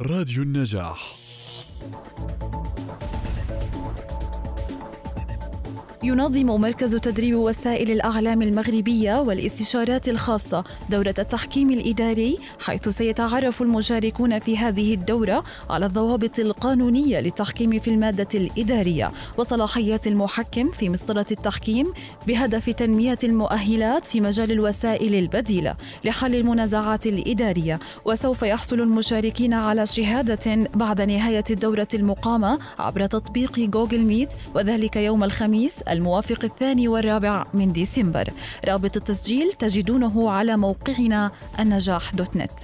راديو النجاح. ينظم مركز تدريب وسائل الأعلام المغربية والاستشارات الخاصة دورة التحكيم الإداري حيث سيتعرف المشاركون في هذه الدورة على الضوابط القانونية للتحكيم في المادة الإدارية. وصلاحيات المحكم في مسطرة التحكيم بهدف تنمية المؤهلات في مجال الوسائل البديلة لحل المنازعات الإدارية. وسوف يحصل المشاركين على شهادة بعد نهاية الدورة المقامة عبر تطبيق جوجل ميت وذلك يوم الخميس الموافق الثاني والرابع من ديسمبر. رابط التسجيل تجدونه على موقعنا النجاح دوت نت.